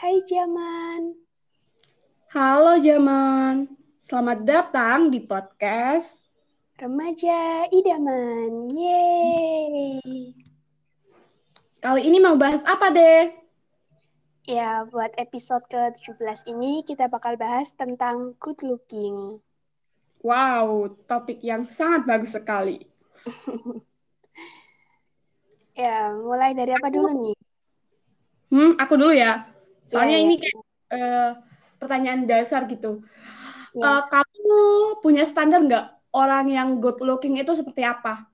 Hai Jaman. Halo Jaman, selamat datang di podcast Remaja Idaman. Yeay. Kali ini mau bahas apa deh? Ya, buat episode ke-17 ini kita bakal bahas tentang good looking. Wow, topik yang sangat bagus sekali. ya, mulai dari apa dulu nih? Hmm, aku dulu ya. Soalnya Ya, ya. ini kayak eh, pertanyaan dasar gitu. Ya. Eh, kamu punya standar nggak orang yang good looking itu seperti apa?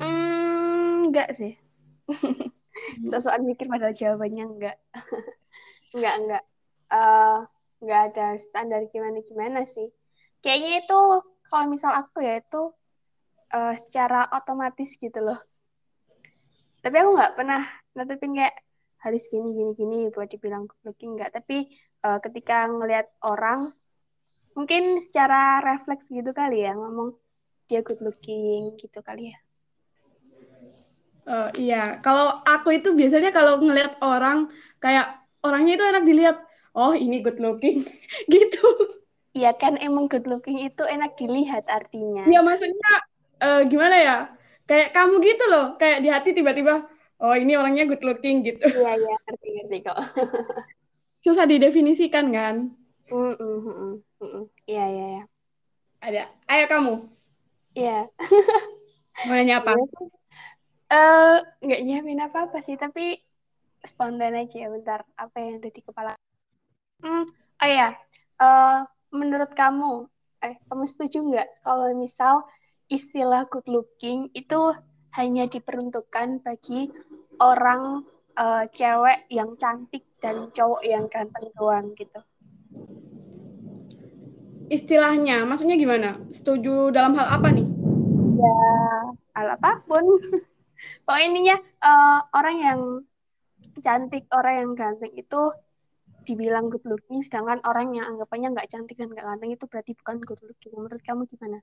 Hmm, enggak sih. Sosokan mikir padahal jawabannya enggak. enggak, enggak. Enggak ada standar gimana-gimana sih. Kayaknya itu kalau misal aku ya itu eh, secara otomatis gitu loh. Tapi aku nggak pernah netepin kayak harus gini gini gini buat dibilang good looking enggak. Tapi eh, ketika ngelihat orang mungkin secara refleks gitu kali ya ngomong dia good looking gitu kali ya. Eh, iya, kalau aku itu biasanya kalau ngelihat orang kayak orangnya itu enak dilihat. Oh, ini good looking, gitu. Iya kan emang good looking itu enak dilihat artinya. Ya maksudnya eh, gimana ya? Kayak kamu gitu loh, kayak di hati tiba-tiba, oh ini orangnya good looking gitu. Iya iya ngerti ngerti kok. Susah didefinisikan kan? Mm, mm, mm. Iya iya iya. Ada. Ayo kamu, Iya. mau nanya apa? Eh nggak nyiapin apa apa sih tapi spontan aja ya bentar apa yang ada di kepala. Hmm, oh ya, Eh, menurut kamu, eh kamu setuju nggak kalau misal istilah good looking itu hanya diperuntukkan bagi orang eh, cewek yang cantik dan cowok yang ganteng doang gitu? Istilahnya, maksudnya gimana? Setuju dalam hal apa nih? Ya, hal apa pun. Pokoknya intinya eh, orang yang cantik, orang yang ganteng itu dibilang good looking, sedangkan orang yang anggapannya nggak cantik dan nggak ganteng itu berarti bukan good looking. Menurut kamu gimana?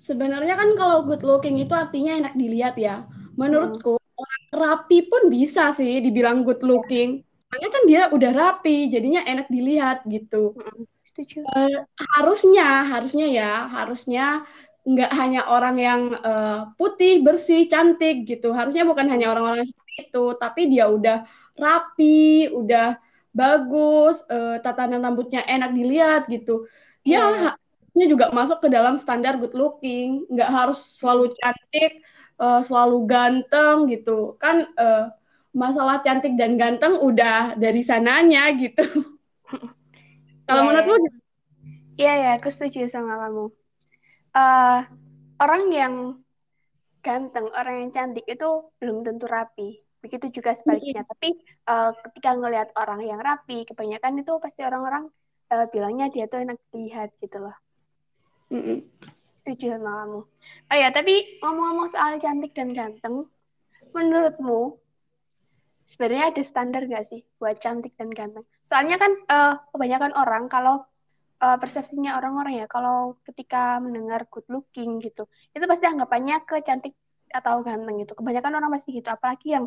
Sebenarnya kan kalau good looking itu artinya enak dilihat ya. Menurutku, orang rapi pun bisa sih dibilang good looking. Soalnya kan dia udah rapi, jadinya enak dilihat gitu. Setuju. Eh, harusnya, harusnya ya, harusnya nggak hanya orang yang eh, putih, bersih, cantik gitu. Harusnya bukan hanya orang-orang seperti itu, tapi dia udah rapi, udah bagus, eh, tatanan rambutnya enak dilihat gitu. Dia Iya. Harusnya juga masuk ke dalam standar good looking, nggak harus selalu cantik, eh, selalu ganteng gitu. Kan eh, masalah cantik dan ganteng udah dari sananya gitu. Kalau Iya, menurut iya. Iya ya, aku setuju sama kamu. Eh, orang yang ganteng, orang yang cantik itu belum tentu rapi. Begitu juga sebaliknya. Tapi eh, ketika ngelihat orang yang rapi, kebanyakan itu pasti orang-orang eh, bilangnya dia tuh enak dilihat gitu loh. Setuju sama kamu. Oh ya, tapi ngomong-ngomong soal cantik dan ganteng, menurutmu sebenarnya ada standar gak sih buat cantik dan ganteng? Soalnya kan eh, kebanyakan orang kalau eh, persepsinya orang-orang ya, kalau ketika mendengar good looking gitu, itu pasti anggapannya ke cantik atau ganteng gitu. Kebanyakan orang pasti gitu, apalagi yang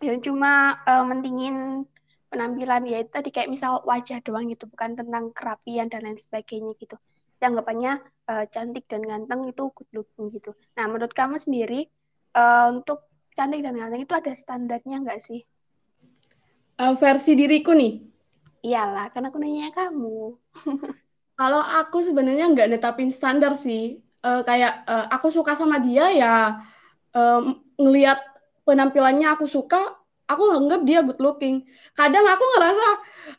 yang cuma eh, mentingin penampilan ya itu tadi kayak misal wajah doang gitu, bukan tentang kerapian dan lain sebagainya gitu. Anggapannya eh, cantik dan ganteng itu good looking gitu. Nah, menurut kamu sendiri eh, untuk cantik dan ganteng itu ada standarnya nggak sih? Eh, versi diriku nih, Iyalah, karena aku nanya kamu. kalau aku sebenarnya nggak netapin standar sih. Eh, kayak eh, aku suka sama dia ya, em, ngelihat penampilannya aku suka, aku anggap dia good looking. Kadang aku ngerasa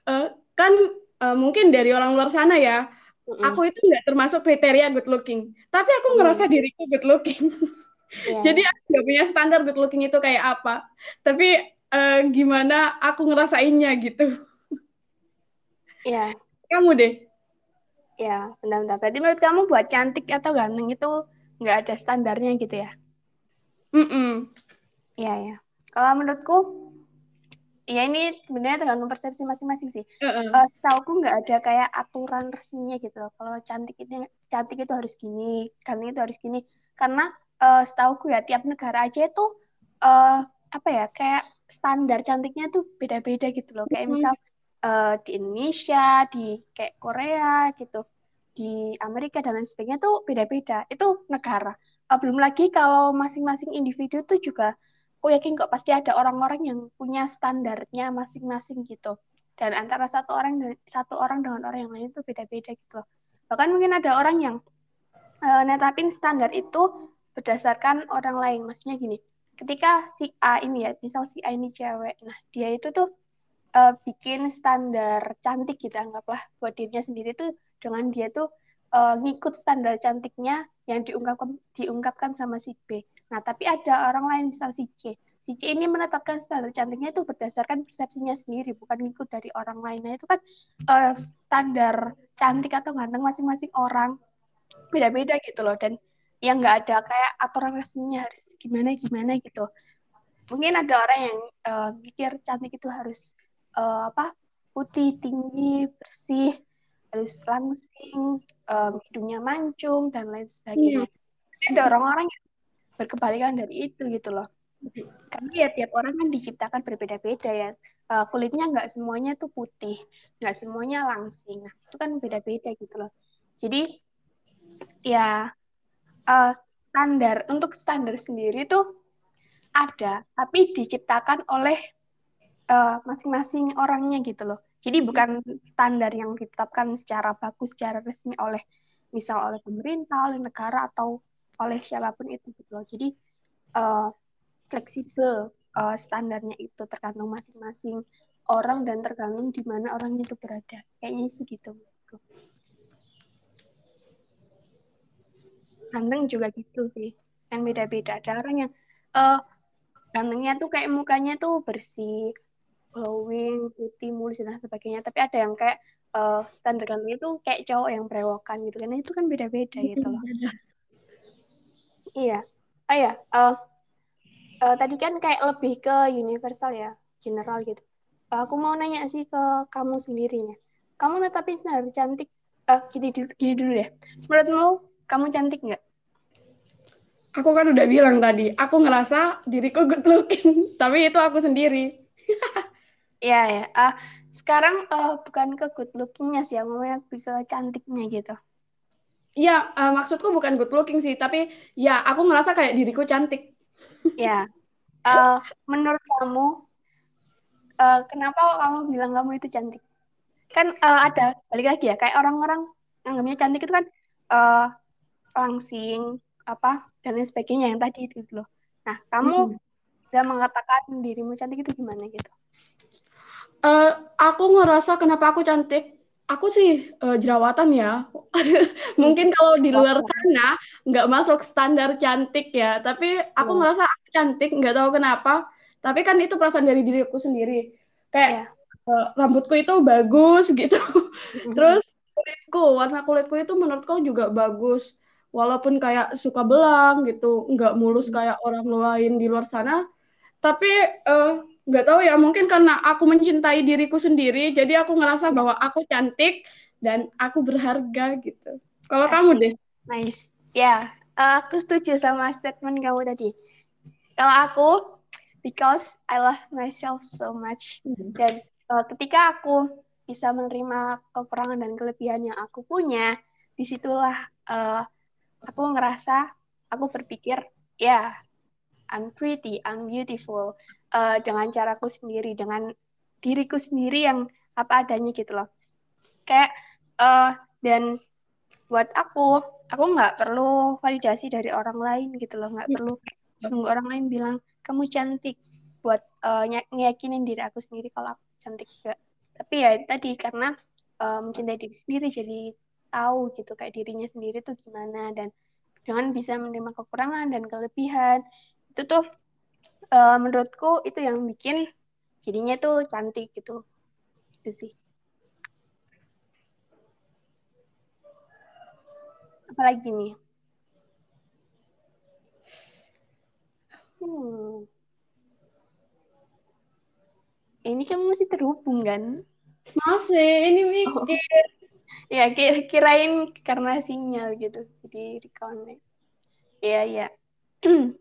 eh, kan eh, mungkin dari orang luar sana ya, Mm-mm. aku itu nggak termasuk kriteria good looking. Tapi aku Hmm. ngerasa diriku good looking. Iya. Jadi aku nggak punya standar good looking itu kayak apa. Tapi eh, gimana aku ngerasainnya gitu. Iya, Kamu deh. ya, bentar-bentar. Berarti menurut kamu buat cantik atau ganteng itu nggak ada standarnya gitu ya? Mm-mm. Iya, ya. Kalau menurutku, ya ini sebenarnya tergantung persepsi masing-masing sih. Heeh. Eh setauku nggak ada kayak aturan resminya gitu loh. Kalau cantik itu cantik itu harus gini, ganteng itu harus gini. Karena eh setauku ya tiap negara aja itu eh apa ya kayak standar cantiknya tuh beda-beda gitu loh. Kayak misal uh, di Indonesia, di kayak Korea gitu, di Amerika dan lain sebagainya tuh beda-beda. Itu negara. Uh, belum lagi kalau masing-masing individu tuh juga, aku yakin kok pasti ada orang-orang yang punya standarnya masing-masing gitu. Dan antara satu orang dan satu orang dengan orang yang lain itu beda-beda gitu loh. Bahkan mungkin ada orang yang uh, netapin standar itu berdasarkan orang lain. Maksudnya gini, ketika si A ini ya, misal si A ini cewek, nah dia itu tuh uh, bikin standar cantik gitu anggaplah buat dirinya sendiri tuh dengan dia tuh uh, ngikut standar cantiknya yang diungkapkan diungkapkan sama si B. Nah, tapi ada orang lain misal si C. Si C ini menetapkan standar cantiknya itu berdasarkan persepsinya sendiri, bukan ngikut dari orang lain. Nah, itu kan uh, standar cantik atau ganteng masing-masing orang beda-beda gitu loh dan yang nggak ada kayak aturan resminya harus gimana gimana gitu mungkin ada orang yang uh, mikir cantik itu harus uh, apa putih tinggi bersih harus langsing um, hidungnya mancung dan lain sebagainya hmm. ada orang-orang yang berkebalikan dari itu gitu loh. Karena ya tiap orang kan diciptakan berbeda-beda ya. Uh, kulitnya nggak semuanya tuh putih nggak semuanya langsing. Nah itu kan beda-beda gitu loh. Jadi ya uh, standar untuk standar sendiri tuh ada, tapi diciptakan oleh eh, masing-masing uh, orangnya gitu loh. Jadi bukan standar yang ditetapkan secara bagus, secara resmi oleh misal oleh pemerintah, oleh negara atau oleh siapa pun itu gitu loh. Jadi uh, fleksibel uh, standarnya itu tergantung masing-masing orang dan tergantung di mana orang itu berada. Kayaknya sih gitu. Ganteng juga gitu sih yang beda-beda. Ada orang yang uh, gantengnya tuh kayak mukanya tuh bersih glowing putih mulus dan sebagainya. Tapi ada yang kayak uh, standar ganteng itu kayak cowok yang berewokan gitu karena itu kan beda-beda gitu loh iya oh ya uh, uh, tadi kan kayak lebih ke universal ya general gitu uh, aku mau nanya sih ke kamu sendirinya kamu netapin standar cantik uh, gini, gini dulu deh menurutmu kamu cantik nggak? Aku kan udah bilang tadi, aku ngerasa diriku good looking, tapi itu aku sendiri. Iya ya. Uh, sekarang uh, bukan ke good lookingnya sih, aku lebih ke cantiknya gitu. Iya, uh, maksudku bukan good looking sih, tapi ya aku ngerasa kayak diriku cantik. Iya. Uh, menurut kamu, uh, kenapa kamu bilang kamu itu cantik? Kan uh, ada balik lagi ya, kayak orang-orang anggapnya cantik itu kan uh, langsing apa dan lain sebagainya yang tadi itu loh. Nah, kamu hmm. mengatakan dirimu cantik itu gimana gitu? Uh, aku ngerasa kenapa aku cantik. Aku sih uh, jerawatan ya. Mungkin kalau di luar sana nggak masuk standar cantik ya. Tapi aku oh. ngerasa aku cantik, nggak tahu kenapa. Tapi kan itu perasaan dari diriku sendiri. Kayak yeah. uh, rambutku itu bagus gitu. Terus kulitku, warna kulitku itu menurutku juga bagus walaupun kayak suka belang gitu nggak mulus hmm. kayak orang lain di luar sana tapi uh, nggak tahu ya mungkin karena aku mencintai diriku sendiri jadi aku ngerasa bahwa aku cantik dan aku berharga gitu. Kalau kamu deh? Nice. Ya yeah. aku setuju sama statement kamu tadi. Kalau aku because I love myself so much. Hmm. dan uh, ketika aku bisa menerima kekurangan dan kelebihan yang aku punya di situlah uh, aku ngerasa aku berpikir ya yeah, I'm pretty, I'm beautiful uh, dengan caraku sendiri, dengan diriku sendiri yang apa adanya gitu loh. Kayak uh, dan buat aku, aku nggak perlu validasi dari orang lain gitu loh, nggak perlu nunggu orang lain bilang kamu cantik buat uh, ngeyakinin diri aku sendiri kalau aku cantik juga. Tapi ya tadi karena uh, mencintai diri sendiri jadi tahu gitu kayak dirinya sendiri tuh gimana dan dengan bisa menerima kekurangan dan kelebihan itu tuh uh, menurutku itu yang bikin jadinya tuh cantik gitu. Itu sih. Apalagi nih? Hmm. ini kamu masih terhubung kan? Masih ini mikir oh. Ya kirain karena sinyal gitu jadi reconnect. Ya ya oke.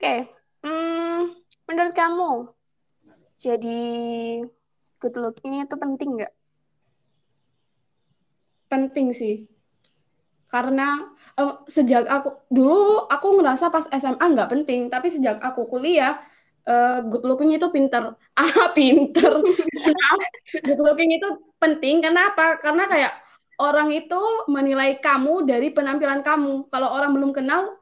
okay. Menurut kamu jadi good looking itu penting nggak? Penting sih. Karena uh, sejak aku dulu aku ngerasa pas SMA nggak penting, tapi sejak aku kuliah uh, good looking itu pinter. Ah, pinter. good looking itu penting. Kenapa? Karena kayak orang itu menilai kamu dari penampilan kamu. Kalau orang belum kenal,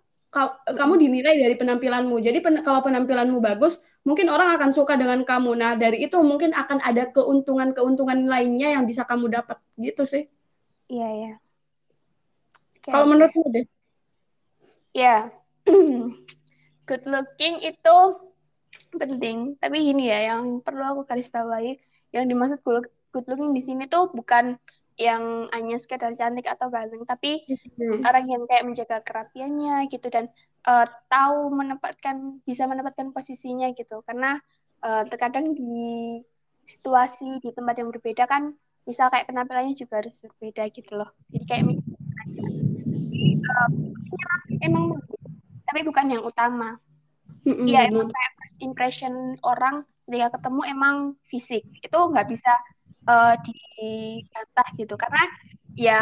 kamu dinilai dari penampilanmu. Jadi pen kalau penampilanmu bagus, mungkin orang akan suka dengan kamu. Nah, dari itu mungkin akan ada keuntungan-keuntungan lainnya yang bisa kamu dapat. Gitu sih. Iya, iya. Okay, kalau okay. menurutmu deh? Ya. Good looking itu penting, tapi gini ya, yang perlu aku garis bawahi, yang dimaksud good looking di sini tuh bukan yang hanya sekedar cantik atau ganteng, tapi hmm. orang yang kayak menjaga kerapiannya gitu dan uh, tahu menempatkan bisa menempatkan posisinya gitu. Karena uh, terkadang di situasi di tempat yang berbeda kan, misal kayak penampilannya juga harus berbeda gitu loh. Jadi kayak uh, emang tapi bukan yang utama. Iya, mm -hmm. emang kayak first impression orang ketika ketemu emang fisik itu nggak bisa uh, dibantah gitu. Karena ya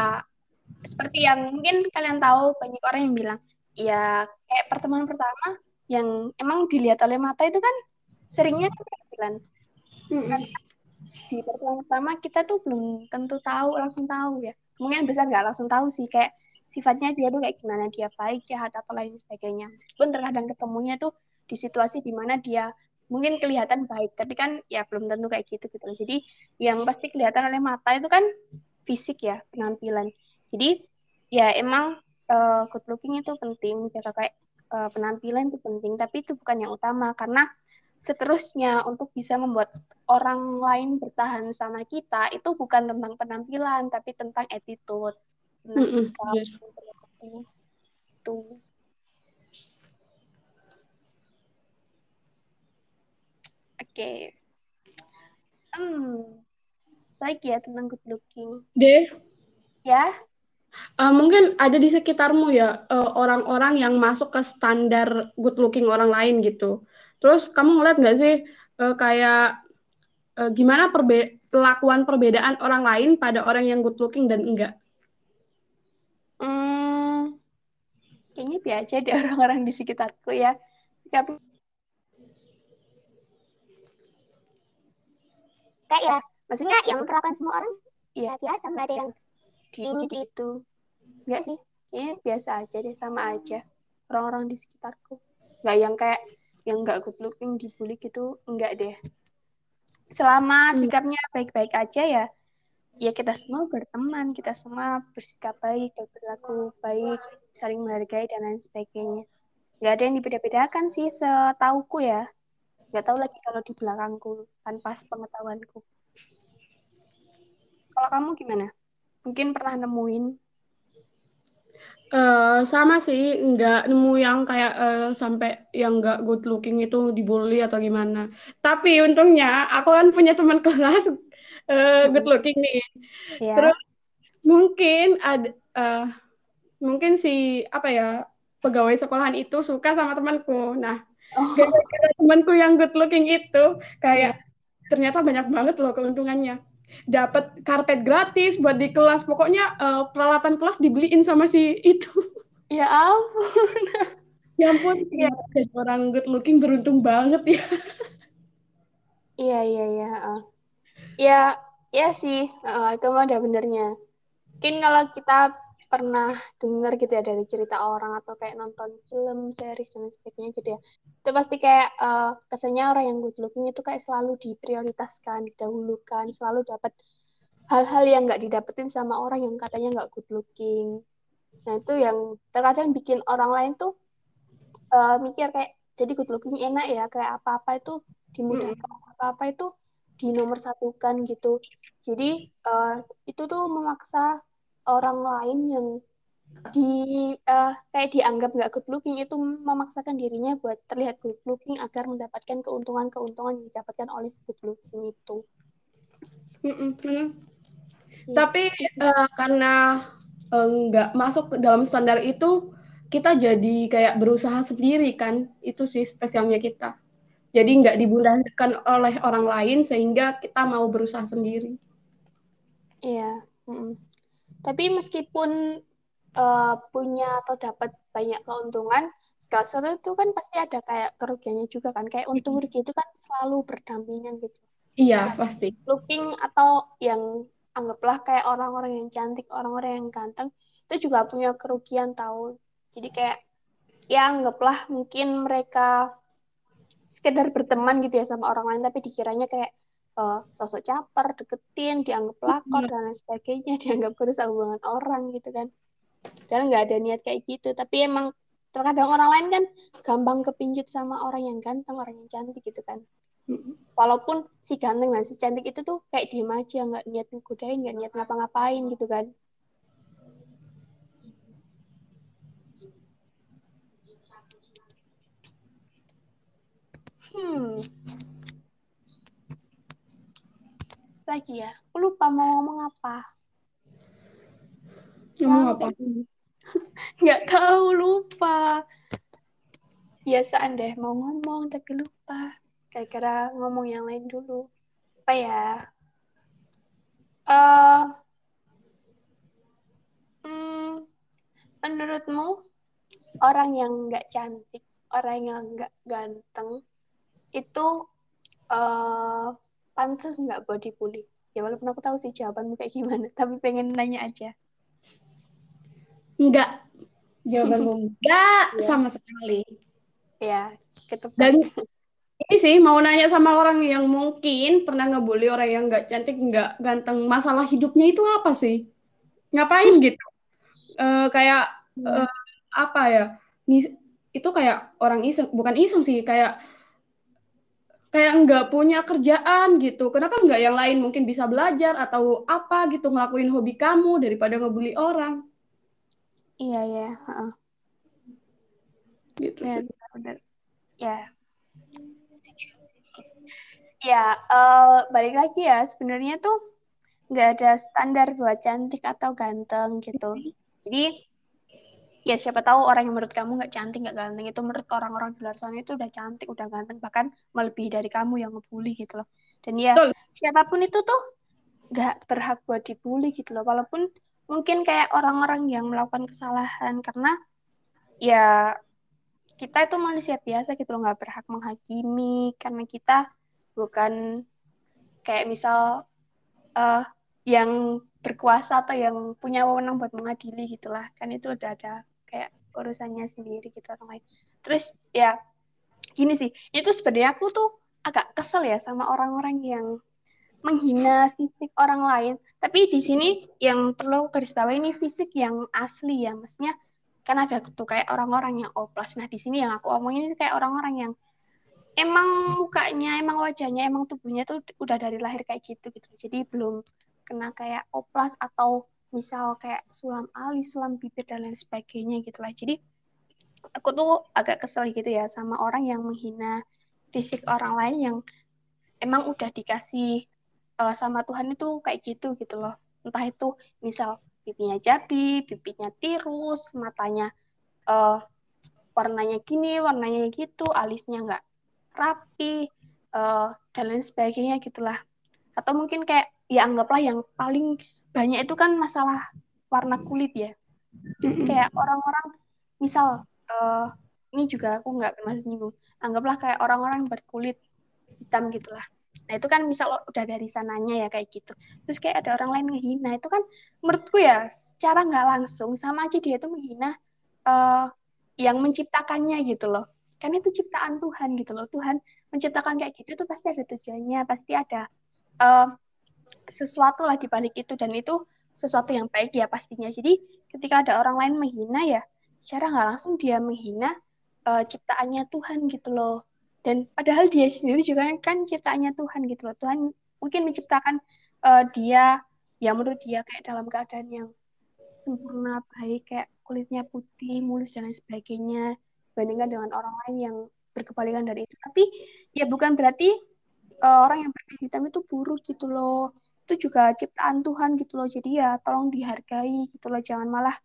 seperti yang mungkin kalian tahu banyak orang yang bilang ya kayak pertemuan pertama yang emang dilihat oleh mata itu kan seringnya penampilan hmm. di pertemuan pertama kita tuh belum tentu tahu langsung tahu ya. Kemungkinan besar nggak langsung tahu sih kayak sifatnya dia tuh kayak gimana dia baik jahat atau lain sebagainya. Meskipun terkadang ketemunya tuh di situasi di mana dia mungkin kelihatan baik tapi kan ya belum tentu kayak gitu gitu loh. Jadi yang pasti kelihatan oleh mata itu kan fisik ya penampilan. Jadi ya emang uh, good looking itu penting jaga kayak uh, penampilan itu penting tapi itu bukan yang utama. Karena seterusnya untuk bisa membuat orang lain bertahan sama kita itu bukan tentang penampilan tapi tentang attitude. Tentang mm -hmm. itu okay. hmm. Baik ya tentang good looking. Deh. Ya? Uh, mungkin ada di sekitarmu ya eh, orang-orang yang masuk ke standar good looking orang lain gitu. Terus kamu ngeliat nggak sih uh, kayak uh, gimana perbe perlakuan perbedaan orang lain pada orang yang good looking dan enggak? Hmm, kayaknya biasa deh orang-orang di sekitarku ya. Tapi kayak ya maksudnya yang memperlakukan semua orang ya biasa nggak ada yang ini gitu. nggak sih? ya biasa aja deh sama aja orang-orang di sekitarku. Nggak yang kayak yang nggak good looking dibully gitu enggak deh. Selama hmm. sikapnya baik-baik aja ya ya kita semua berteman kita semua bersikap baik dan berlaku baik saling menghargai dan lain sebagainya. Nggak ada yang dibeda-bedakan sih setauku ya nggak tahu lagi kalau di belakangku tanpa pengetahuanku kalau kamu gimana mungkin pernah nemuin Uh, sama sih, nggak nemu yang kayak uh, sampai yang nggak good looking itu dibully atau gimana. Tapi untungnya aku kan punya teman kelas uh, good looking nih. Yeah. Terus mungkin ada uh, mungkin si apa ya pegawai sekolahan itu suka sama temanku. Nah. Gara-gara temanku yang good looking itu kayak yeah. ternyata banyak banget loh keuntungannya. Dapat karpet gratis buat di kelas. Pokoknya uh, peralatan kelas dibeliin sama si itu. Ya ampun. ya ampun, ya. jadi orang good looking beruntung banget ya. Iya, iya, iya. Uh. Ya, ya sih. Uh, itu mah ada benernya. Mungkin kalau kita pernah dengar gitu ya dari cerita orang atau kayak nonton film, series dan sebagainya gitu ya. Itu pasti kayak uh, kesannya orang yang good looking itu kayak selalu diprioritaskan, didahulukan, selalu dapat hal-hal yang nggak didapetin sama orang yang katanya nggak good looking. Nah itu yang terkadang bikin orang lain tuh uh, mikir kayak jadi good looking enak ya kayak apa-apa itu dimudahkan, hmm. apa-apa itu dinomor satukan gitu. Jadi uh, itu tuh memaksa orang lain yang di uh, kayak dianggap nggak good looking itu memaksakan dirinya buat terlihat good looking agar mendapatkan keuntungan-keuntungan yang didapatkan oleh good looking itu. Mm -mm. Ya, Tapi uh, karena eh, nggak uh, masuk ke dalam standar itu, kita jadi kayak berusaha sendiri kan, itu sih spesialnya kita. jadi nggak dibundahkan oleh orang lain sehingga kita mau berusaha sendiri iya mm tapi meskipun uh, punya atau dapat banyak keuntungan segala sesuatu itu kan pasti ada kayak kerugiannya juga kan. Kayak untung rugi itu kan selalu berdampingan gitu. Iya pasti. looking atau yang anggaplah kayak orang-orang yang cantik orang-orang yang ganteng itu juga punya kerugian tahu. Jadi kayak ya anggaplah mungkin mereka sekedar berteman gitu ya sama orang lain tapi dikiranya kayak uh, sosok caper, deketin, dianggap pelakor dan lain sebagainya, dianggap merusak hubungan orang gitu kan. Dan nggak ada niat kayak gitu, tapi emang terkadang orang lain kan gampang kepincut sama orang yang ganteng, orang yang cantik gitu kan. Walaupun si ganteng dan si cantik itu tuh kayak diem aja, nggak niat ngegodain, nggak niat ngapa-ngapain gitu kan. Hmm, lagi ya? Aku lupa mau ngomong apa. Ngomong apa? nggak tahu lupa. Biasaan deh mau ngomong tapi lupa. Kira-kira ngomong yang lain dulu. Apa ya? Uh, hmm, menurutmu orang yang nggak cantik orang yang nggak ganteng itu uh, pantas nggak body bully? Ya walaupun aku tahu sih jawabanmu kayak gimana, tapi pengen nanya aja. Enggak. Jawabanmu enggak ya. sama sekali. Ya, ketepat. Dan ini sih mau nanya sama orang yang mungkin pernah ngebully orang yang nggak cantik, nggak ganteng. Masalah hidupnya itu apa sih? Ngapain gitu? Uh, kayak uh, apa ya? Itu kayak orang iseng, bukan iseng sih, kayak kayak nggak punya kerjaan gitu. Kenapa nggak yang lain mungkin bisa belajar atau apa gitu ngelakuin hobi kamu daripada ngebully orang? Iya ya. Uh. Gitu ya, sih. Benar. Ya. Ya, uh, balik lagi ya. Sebenarnya tuh nggak ada standar buat cantik atau ganteng gitu. Jadi ya siapa tahu orang yang menurut kamu nggak cantik nggak ganteng itu menurut orang-orang di luar sana itu udah cantik udah ganteng bahkan melebihi dari kamu yang ngebully gitu loh. Dan ya Betul. siapa pun itu tuh nggak berhak buat dibully gitu loh. Walaupun mungkin kayak orang-orang yang melakukan kesalahan karena ya kita itu manusia biasa gitu loh nggak berhak menghakimi karena kita bukan kayak misal uh, yang berkuasa atau yang punya wewenang buat mengadili gitulah kan itu udah ada kayak urusannya sendiri gitu orang lain terus ya gini sih itu sebenarnya aku tuh agak kesel ya sama orang-orang yang menghina fisik orang lain. Tapi di sini yang perlu garis bawah ini fisik yang asli ya. Maksudnya kan ada tuh kayak orang-orang yang oplas. Nah di sini yang aku omongin ini kayak orang-orang yang emang mukanya emang wajahnya emang tubuhnya tuh udah dari lahir kayak gitu gitu. Jadi belum kena kayak oplas atau misal kayak sulam alis, sulam bibir dan lain sebagainya gitu lah. Jadi aku tuh agak kesel gitu ya sama orang yang menghina fisik orang lain yang emang udah dikasih uh, sama Tuhan itu kayak gitu gitu loh. Entah itu misal pipinya jabi, pipinya tirus, matanya uh, warnanya gini, warnanya gitu, alisnya nggak rapi, uh, dan lain sebagainya gitulah. Atau mungkin kayak ya anggaplah yang paling banyak itu kan masalah warna kulit ya. Mm-hmm. Kayak orang-orang, misal uh, ini juga aku nggak bermaksud nyinggung. Anggaplah kayak orang-orang berkulit hitam gitulah. Nah itu kan misal udah dari sananya ya kayak gitu. Terus kayak ada orang lain menghina itu kan menurutku ya secara nggak langsung sama aja dia itu menghina uh, yang menciptakannya gitu loh. Kan itu ciptaan Tuhan gitu loh. Tuhan menciptakan kayak gitu itu pasti ada tujuannya, pasti ada uh, sesuatu lah di balik itu dan itu sesuatu yang baik ya pastinya. Jadi ketika ada orang lain menghina ya secara nggak langsung dia menghina uh, ciptaannya Tuhan gitu loh. Dan padahal dia sendiri juga kan ciptaannya Tuhan gitu loh. Tuhan mungkin menciptakan uh, dia yang menurut dia kayak dalam keadaan yang sempurna baik kayak kulitnya putih mulus dan lain sebagainya dibandingkan dengan orang lain yang berkebalikan dari itu. Tapi ya bukan berarti uh, orang yang pakai hitam itu buruk gitu loh. Itu juga ciptaan Tuhan gitu loh. Jadi ya tolong dihargai gitu loh. Jangan malah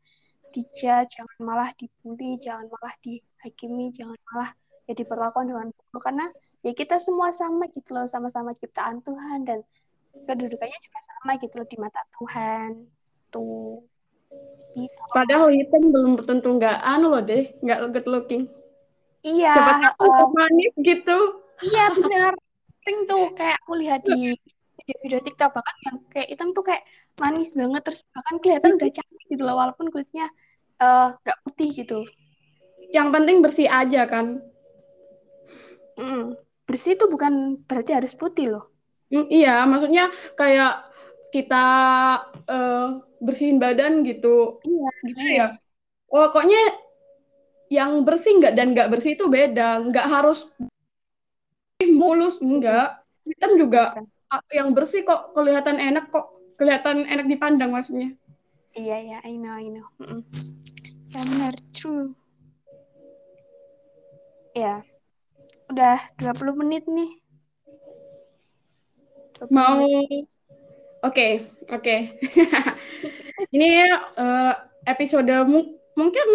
dijudge jangan malah dibully jangan malah dihakimi jangan malah ya diperlakukan dengan buruk. Karena ya kita semua sama gitu loh. Sama-sama ciptaan Tuhan dan kedudukannya juga sama gitu loh di mata Tuhan. Tuh gitu. padahal hitam belum tentu nggak anu loh deh nggak good looking. Iya uh, manis gitu. iya benar sering tuh kayak aku lihat di video-video TikTok bahkan yang kayak hitam tuh kayak manis banget terus bahkan kelihatan udah cantik gitu loh walaupun kulitnya eh, nggak uh, putih gitu. Yang penting bersih aja kan? Mm. bersih itu bukan berarti harus putih loh. Mm, iya maksudnya kayak kita uh, bersihin badan gitu. Iya gitu ya? Pokoknya yang bersih nggak dan nggak bersih itu beda. Nggak harus mulus. Enggak. Hitam juga. Yang bersih kok. Kelihatan enak kok. Kelihatan enak dipandang maksudnya. Iya ya I know I know. Mm benar. True. Ya. Udah 20 menit nih. 20 mau. oke oke. Okay. ini uh, episode mu mungkin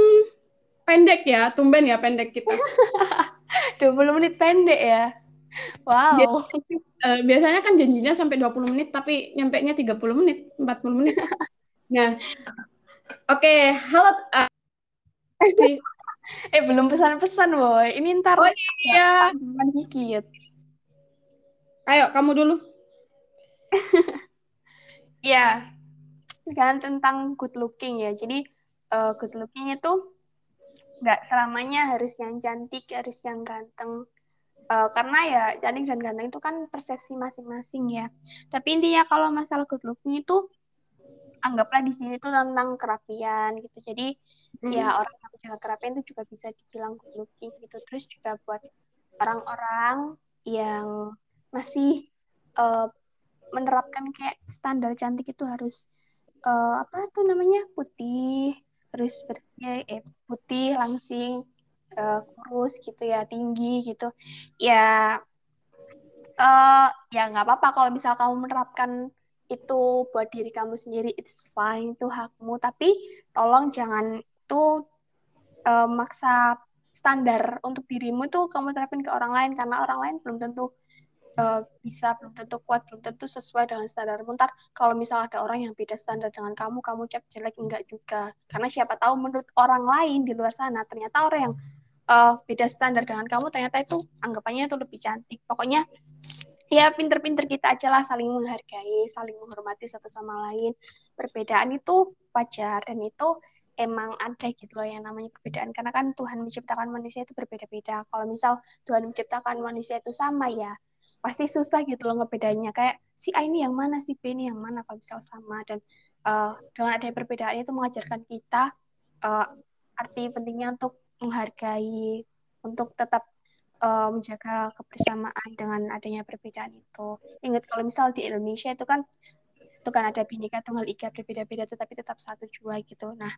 pendek ya. Tumben ya pendek kita. 20 menit pendek ya Wow. Biasanya, uh, biasanya kan janjinya sampai 20 menit tapi nyampe nya 30 menit, 40 menit. nah. Oke, okay, halo uh, eh belum pesan-pesan, boy. Ini ntar Oh iya, dikit. Ayo, kamu dulu. ya, kan tentang good looking ya. Jadi uh, good looking itu nggak selamanya harus yang cantik, harus yang ganteng Uh, karena ya cantik dan ganteng itu kan persepsi masing-masing ya. Tapi intinya kalau masalah good looking itu anggaplah di sini itu tentang kerapian gitu. Jadi hmm. ya orang yang menjaga kerapian itu juga bisa dibilang good looking gitu. Terus juga buat orang-orang yang masih uh, menerapkan kayak standar cantik itu harus uh, apa tuh namanya putih, harus bersih, eh putih, langsing, uh, kurus gitu ya tinggi gitu. Ya uh, ya nggak apa-apa kalau misal kamu menerapkan itu buat diri kamu sendiri it's fine itu hakmu. Tapi tolong jangan itu uh, maksa standar untuk dirimu tuh kamu terapin ke orang lain. Karena orang lain belum tentu uh, bisa belum tentu kuat belum tentu sesuai dengan standar ntar kalau misal ada orang yang beda standar dengan kamu kamu cek jelek enggak juga. Karena siapa tahu menurut orang lain di luar sana ternyata orang yang uh, beda standar dengan kamu ternyata itu anggapannya itu lebih cantik. Pokoknya ya pinter-pinter kita aja lah saling menghargai saling menghormati satu sama lain. Perbedaan itu wajar dan itu emang ada gitu loh yang namanya perbedaan. Karena kan Tuhan menciptakan manusia itu berbeda-beda. Kalau misal Tuhan menciptakan manusia itu sama ya pasti susah gitu loh ngebedanya kayak si A ini yang mana si B ini yang mana kalau misal sama. Dan uh, dengan adanya perbedaan itu mengajarkan kita uh, arti pentingnya untuk menghargai untuk tetap uh, menjaga kebersamaan dengan adanya perbedaan itu. Ingat kalau misal di Indonesia itu kan itu kan ada bineka tunggal ika berbeda-beda tetapi tetap satu jua gitu. Nah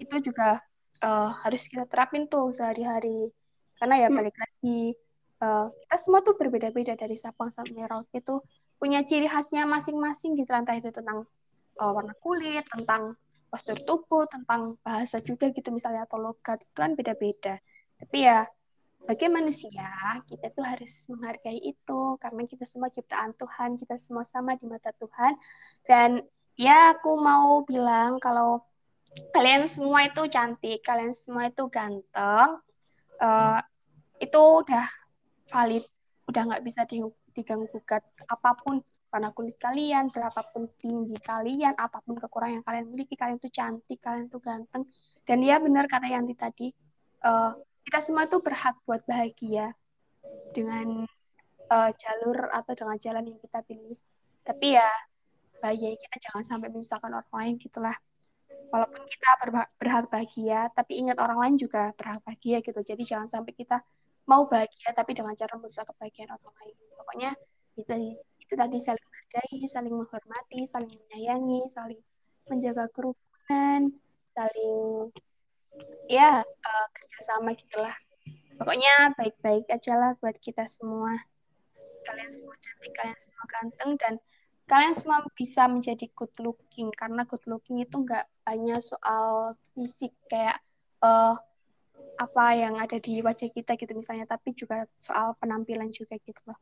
itu juga uh, harus kita terapin tuh sehari-hari karena ya hmm. balik lagi uh, kita semua tuh berbeda-beda dari Sabang sampai Merauke itu punya ciri khasnya masing-masing gitu entah itu tentang uh, warna kulit, tentang postur tubuh, tentang bahasa juga gitu misalnya atau logat itu kan beda-beda. Tapi ya bagi manusia kita tuh harus menghargai itu karena kita semua ciptaan Tuhan, kita semua sama di mata Tuhan. Dan ya aku mau bilang kalau kalian semua itu cantik, kalian semua itu ganteng, uh, itu udah valid, udah nggak bisa diganggu gugat apa pun karena kulit kalian, berapapun tinggi kalian, apa pun kekurangan yang kalian miliki, kalian tuh cantik, kalian tuh ganteng. Dan ya benar kata Yanti tadi, uh, kita semua tuh berhak buat bahagia dengan uh, jalur atau dengan jalan yang kita pilih. Tapi ya bahagia kita jangan sampai menyusahkan orang lain gitulah. Walaupun kita berhak bahagia, tapi ingat orang lain juga berhak bahagia gitu. Jadi jangan sampai kita mau bahagia tapi dengan cara merusak kebahagiaan orang lain. Pokoknya itu itu tadi saling menghargai, saling menghormati, saling menyayangi, saling menjaga kerukunan, saling ya uh, kerjasama gitulah. Pokoknya baik-baik aja lah buat kita semua. Kalian semua cantik, kalian semua ganteng, dan kalian semua bisa menjadi good looking. Karena good looking itu nggak hanya soal fisik, kayak uh, apa yang ada di wajah kita gitu misalnya, tapi juga soal penampilan juga gitu loh.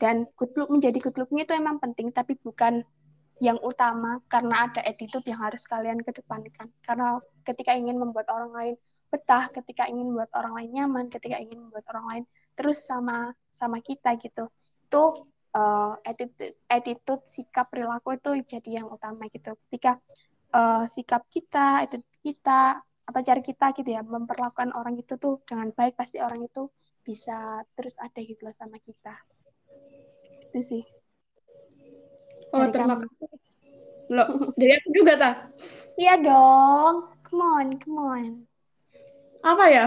Dan good look menjadi good looknya itu emang penting, tapi bukan yang utama karena ada attitude yang harus kalian kedepankan. Karena ketika ingin membuat orang lain betah, ketika ingin membuat orang lain nyaman, ketika ingin membuat orang lain terus sama sama kita gitu, itu uh, attitude, attitude, sikap, perilaku itu jadi yang utama gitu. Ketika uh, sikap kita, attitude kita, atau cara kita gitu ya memperlakukan orang itu tuh dengan baik, pasti orang itu bisa terus ada gitu loh sama kita. Itu sih. Oh, dari terima kasih. Loh, dari aku juga, ta? Iya dong. Come on, come on. Apa ya?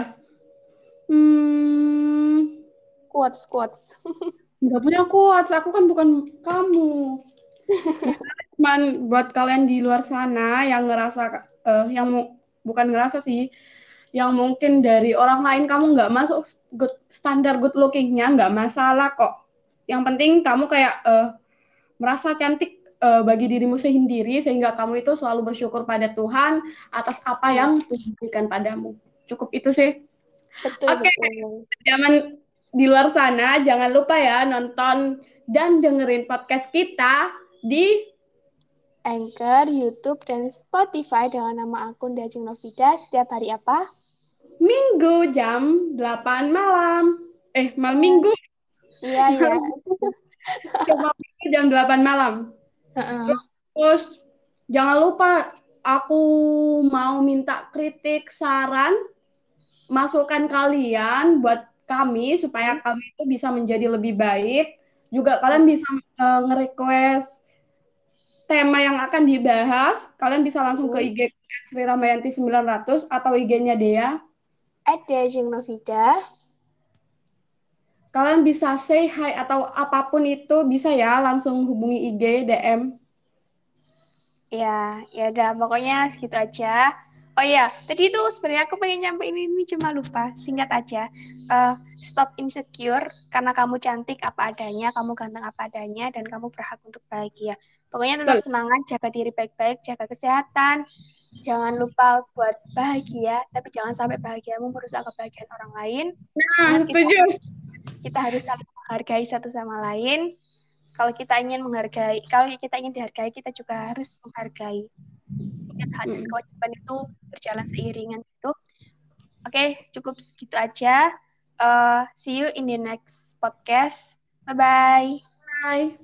Hmm, quotes, quotes. Enggak punya quotes, aku kan bukan kamu. Cuman buat kalian di luar sana yang ngerasa, uh, yang bukan ngerasa sih, yang mungkin dari orang lain kamu nggak masuk good, standar good lookingnya, nggak masalah kok. Yang penting kamu kayak uh, merasa cantik uh, bagi dirimu sendiri sehingga kamu itu selalu bersyukur pada Tuhan atas apa yang Tuhan berikan padamu. Cukup itu sih. Betul. Oke. Okay. Jangan di luar sana jangan lupa ya nonton dan dengerin podcast kita di Anchor, YouTube, dan Spotify dengan nama akun Dajing Novida setiap hari apa? Minggu jam 8 malam. Eh, malam minggu. Iya, iya. Coba jam 8 malam. Uh-uh. Terus jangan lupa aku mau minta kritik, saran, masukan kalian buat kami supaya hmm. kami itu bisa menjadi lebih baik. Juga kalian bisa uh, nge-request tema yang akan dibahas. Kalian bisa langsung ke hmm. IG Sri Ramayanti 900 atau IG-nya Dea. At Dea Novida kalian bisa say hi atau apa pun itu bisa ya langsung hubungi IG DM. Ya, ya udah pokoknya segitu aja. Oh iya, tadi itu sebenarnya aku pengen nyampe ini, ini cuma lupa. Singkat aja. Uh, stop insecure karena kamu cantik apa adanya, kamu ganteng apa adanya, dan kamu berhak untuk bahagia. Pokoknya tetap Betul. semangat, jaga diri baik-baik, jaga kesehatan. Jangan lupa buat bahagia, tapi jangan sampai bahagiamu merusak kebahagiaan orang lain. Nah, setuju. Kita, kita harus saling menghargai satu sama lain. Kalau kita ingin menghargai, kalau kita ingin dihargai, kita juga harus menghargai. Ingat hati hmm. kewajiban itu berjalan seiringan itu. Oke, okay, cukup segitu aja. Uh, see you in the next podcast. Bye-bye. Bye.